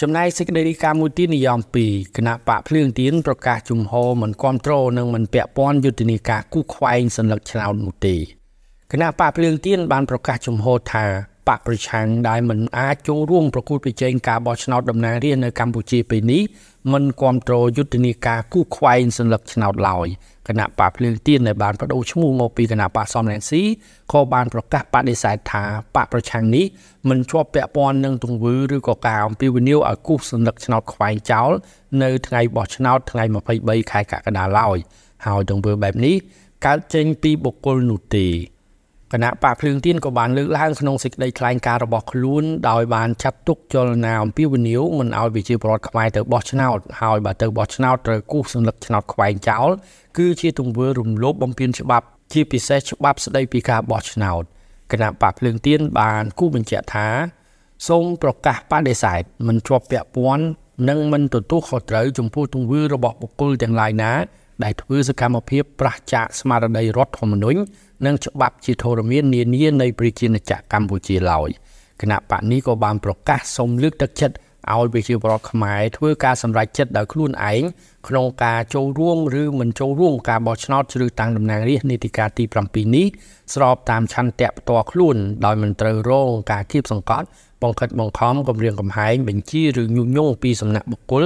ចំណែកសេចក្តីរាយការណ៍មួយទៀតនិយម2គណៈបកភ្លើងទៀនប្រកាសជំហរមិនគ្រប់គ្រងនិងមិនពាក់ព័ន្ធយុទ្ធនាការគូខ្វែងសញ្ញាឆ្នោតនោះទេគណៈបកភ្លើងទៀនបានប្រកាសជំហរថា បកប្រឆាំងដែលមិនអាចចូលរួមប្រគល់ប្រជែងការបោះឆ្នោតតំណាងរាស្ត្រនៅកម្ពុជាពេលនេះមិនគ្រប់គ្រងយុទ្ធនាការគូខ្វែងសញ្ញាឆ្នោតឡើយគណៈបកភ្លើងទៀនដែលបានបដូរឈ្មោះមកពីគណៈបកសំរងស៊ីក៏បានប្រកាសបដិសេធថាបកប្រឆាំងនេះមិនជាប់ពាក់ព័ន្ធនឹងទង្វើឬក៏ការអំពាវនាវឲ្យគូសសញ្ញាឆ្នោតខ្វែងចោលនៅថ្ងៃបោះឆ្នោតថ្ងៃ23ខែកក្កដាឡើយហើយទង្វើបែបនេះកើតចេញពីបុគ្គលនោះទេ គណៈបកភ្លើងទៀនក៏បានលើកឡើងក្នុងសេចក្តីថ្លែងការណ៍របស់ខ្លួនដោយបានចាត់ទុកចលនាអំពីវិនិយោគមិនឲ្យវិជាប្រវត្តិខ្មែរទៅបោះឆ្នោតហើយបើទៅបោះឆ្នោតត្រូវគូសសញ្ញាឆ្នោតខ្វែងចោលគឺជាទង្វើរំលោភបំពានច្បាប់ ជាពិសេសច្បាប់ស្តីពីការបោះឆ្នោតគណៈបកភ្លើងទៀនបានគូបញ្ជាក់ថាសូមប្រកាសបដិសេធមិនជាប់ពាក់ព័ន្ធនិងមិនទទួលខុសត្រូវចំពោះទង្វើរបស់បុគ្គលទាំងឡាយណា ដែលធ្វើសកម្មភាពប្រឆាចស្មារតីរដ្ឋធម្មនុញ្ញនិងច្បាប់ជាធរមាននានានៃប្រជាណាចក្រកម្ពុជាឡើយគណៈបកនេះក៏បានប្រកាសសូមលើកទឹកចិត្តឲ្យប្រជាពលរដ្ឋខ្មែរធ្វើការសម្រេចចិត្តដោយខ្លួនឯងក្នុងការចូលរួមឬមិនចូលរួមការបោះឆ្នោតជ្រើសតាំងតំណាងរាស្ត្រនីតិកាលទី7នេះស្របតាមឆន្ទៈផ្ទាល់ខ្លួនដោយមិនត្រូវរងការគៀបសង្កត់បង្ខិតបង្ខំគម្រាមកំហែងបញ្ជាឬញុះញង់ពីសំណាក់បុគ្គល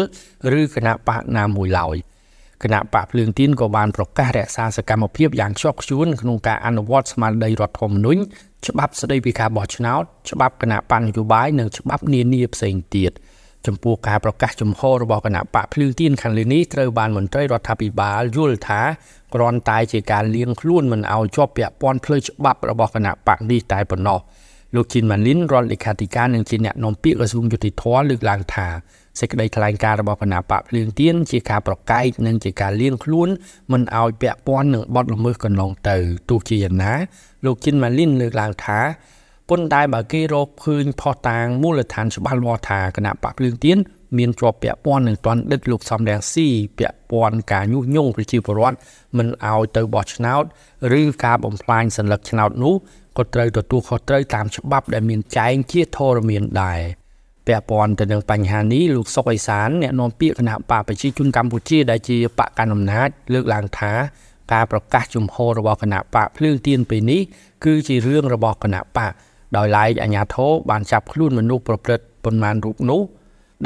ឬគណៈបកណាមួយឡើយ។ គណៈបកភ្លើងទីនក៏បានប្រកាសរក្សាសកម្មភាពយ៉ាងខ្ជាប់ខ្ជួនក្នុងការអនុវត្តស្មារតីរដ្ឋធម្មនុញ្ញច្បាប់ស្តីពីការបោះឆ្នោតច្បាប់គណៈបញ្ញយោបាយនិងច្បាប់នានាផ្សេងទៀតចំពោះការប្រកាសជំហររបស់គណៈបកភ្លើងទៀនខាងលើនេះត្រូវបានមន្ត្រីរដ្ឋាភិបាលយល់ថាគ្រាន់តែជាការលៀងខ្លួនមិនឲ្យជាប់ពាក់ព័ន្ធផ្លូវច្បាប់របស់គណៈបកនេះតែប៉ុណ្ណោះលោកជីនម៉ាលីនរដ្ឋលេខាធិការនិងជាអ្នកនាំពាក្យក្រសួងយុតិធម៌លើកឡើងថា សេចក្តីថ្លែងការណ៍របស់គណៈបកភ្លើងទៀនជាការប្រកែកនិងជាការលៀងខ្លួនមិនឲ្យពាក់ព័ន្ធនឹងបទល្មើសកន្លងទៅទោះជាយ៉ាងណាលោកជីនម៉ាលីនលើកឡើងថាប៉ុន្តែបើគេរកឃើញផុសតាងមូលដ្ឋានច្បាស់លាស់ថាគណៈបកភ្លើងទៀនមានជាប់ពាក់ព័ន្ធនឹងទណ្ឌិតលោកសំរងស៊ីពាក់ព័ន្ធការញុះញង់ប្រជាពលរដ្ឋមិនឲ្យទៅបោះឆ្នោតឬការបំផ្លាញសញ្ញាឆ្នោតនោះក៏ត្រូវទទួលខុសត្រូវតាមច្បាប់ដែលមានចែងជាធរមានដែរ ពាក់ព័ន្ធទៅនឹងបញ្ហានេះលោកសុកអេសានអ្នកនាំពាក្យគណៈបកប្រជាជនកម្ពុជាដែលជាបកកណ្ដាលអំណាចលើកឡើងថាការប្រកាសជំហររបស់គណៈបកភ្លើងទៀនពេលនេះគឺជារឿងរបស់គណៈបកដោយឡែកអាញាធរបានចាប់ខ្លួនមនុស្សប្រព្រឹត្តប៉ុន្មានរូបនោះ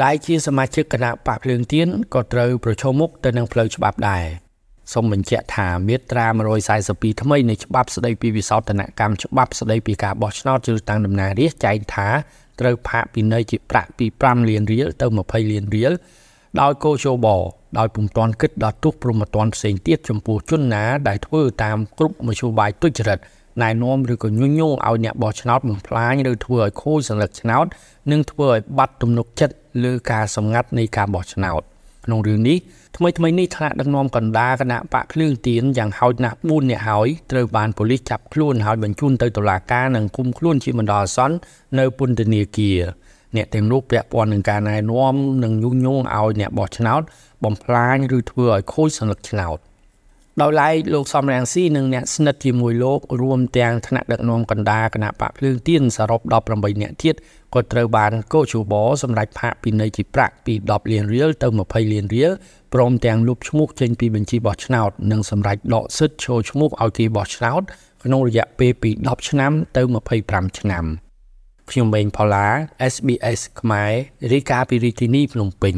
ដែលជាសមាជិកគណៈបកភ្លើងទៀនក៏ត្រូវប្រឈមមុខទៅនឹងផ្លូវច្បាប់ដែរ សូមបញ្ជាក់ថាមាត្រា142ថ្មីនៃច្បាប់ស្តីពីវិសោធនកម្មច្បាប់ស្តីពីការបោះឆ្នោតជ្រើសតាំងតំណាងរាស្ត្រចែងថាត្រូវផាកពិន័យជាប្រាក់ពី5លានរៀលទៅ20លានរៀលដោយកោជបដោយពុំទាន់គិតដល់ទុះព្រមត្តនផ្សេងទៀតចំពោះជនណាដែលធ្វើតាមគ្រប់មធ្យោបាយទុច្ចរិតណែនាំឬក៏ញុះញង់ឲ្យអ្នកបោះឆ្នោតបំផ្លាញឬធ្វើឲ្យខូចសញ្ញាឆ្នោតនិងធ្វើឲ្យបាត់ទំនុកចិត្តលើការសម្ងាត់នៃការបោះឆ្នោត ក្នុងរឿងនេះថ្មីថ្មីនេះថ្នាក់ដឹកនាំកណ្ដាលគណៈបកភ្លើងទៀនយ៉ាងហោចណាស់4នាក់ហើយត្រូវបានប៉ូលីសចាប់ខ្លួនហើយបញ្ជូនទៅតុលាការនិងឃុំខ្លួនជាបណ្ដោះអាសន្ននៅពន្ធនាគារអ្នកទាំងនោះពាក់ព័ន្ធនឹងការណែនាំនិងញុះញង់ឲ្យអ្នកបោះឆ្នោតបំផ្លាញឬធ្វើឲ្យខូចសញ្ញាឆ្នោត ដោយឡែកលោកសំរងស៊ីនិងអ្នកស្និទ្ធជាមួយលោករួមទាំងថ្នាក់ដឹកនាំកណ្ដាលគណៈបកភ្លើងទៀនសរុប18នាក់ទៀតក៏ត្រូវបានកោជបសម្រាប់ផាកពិន័យជាប្រាក់ពី10លានរៀលទៅ20លានរៀលព្រមទាំងលុបឈ្មោះចេញពីបញ្ជីបោះឆ្នោតនិងសម្រាប់ដកសិទ្ធិចូលឈ្មោះឲ្យគេបោះឆ្នោតក្នុងរយៈពេលពី10ឆ្នាំទៅ25ឆ្នាំខ្ញុំម៉េងផល្លា SBS ខ្មែររាយការណ៍ពីរាជធានីភ្នំពេញ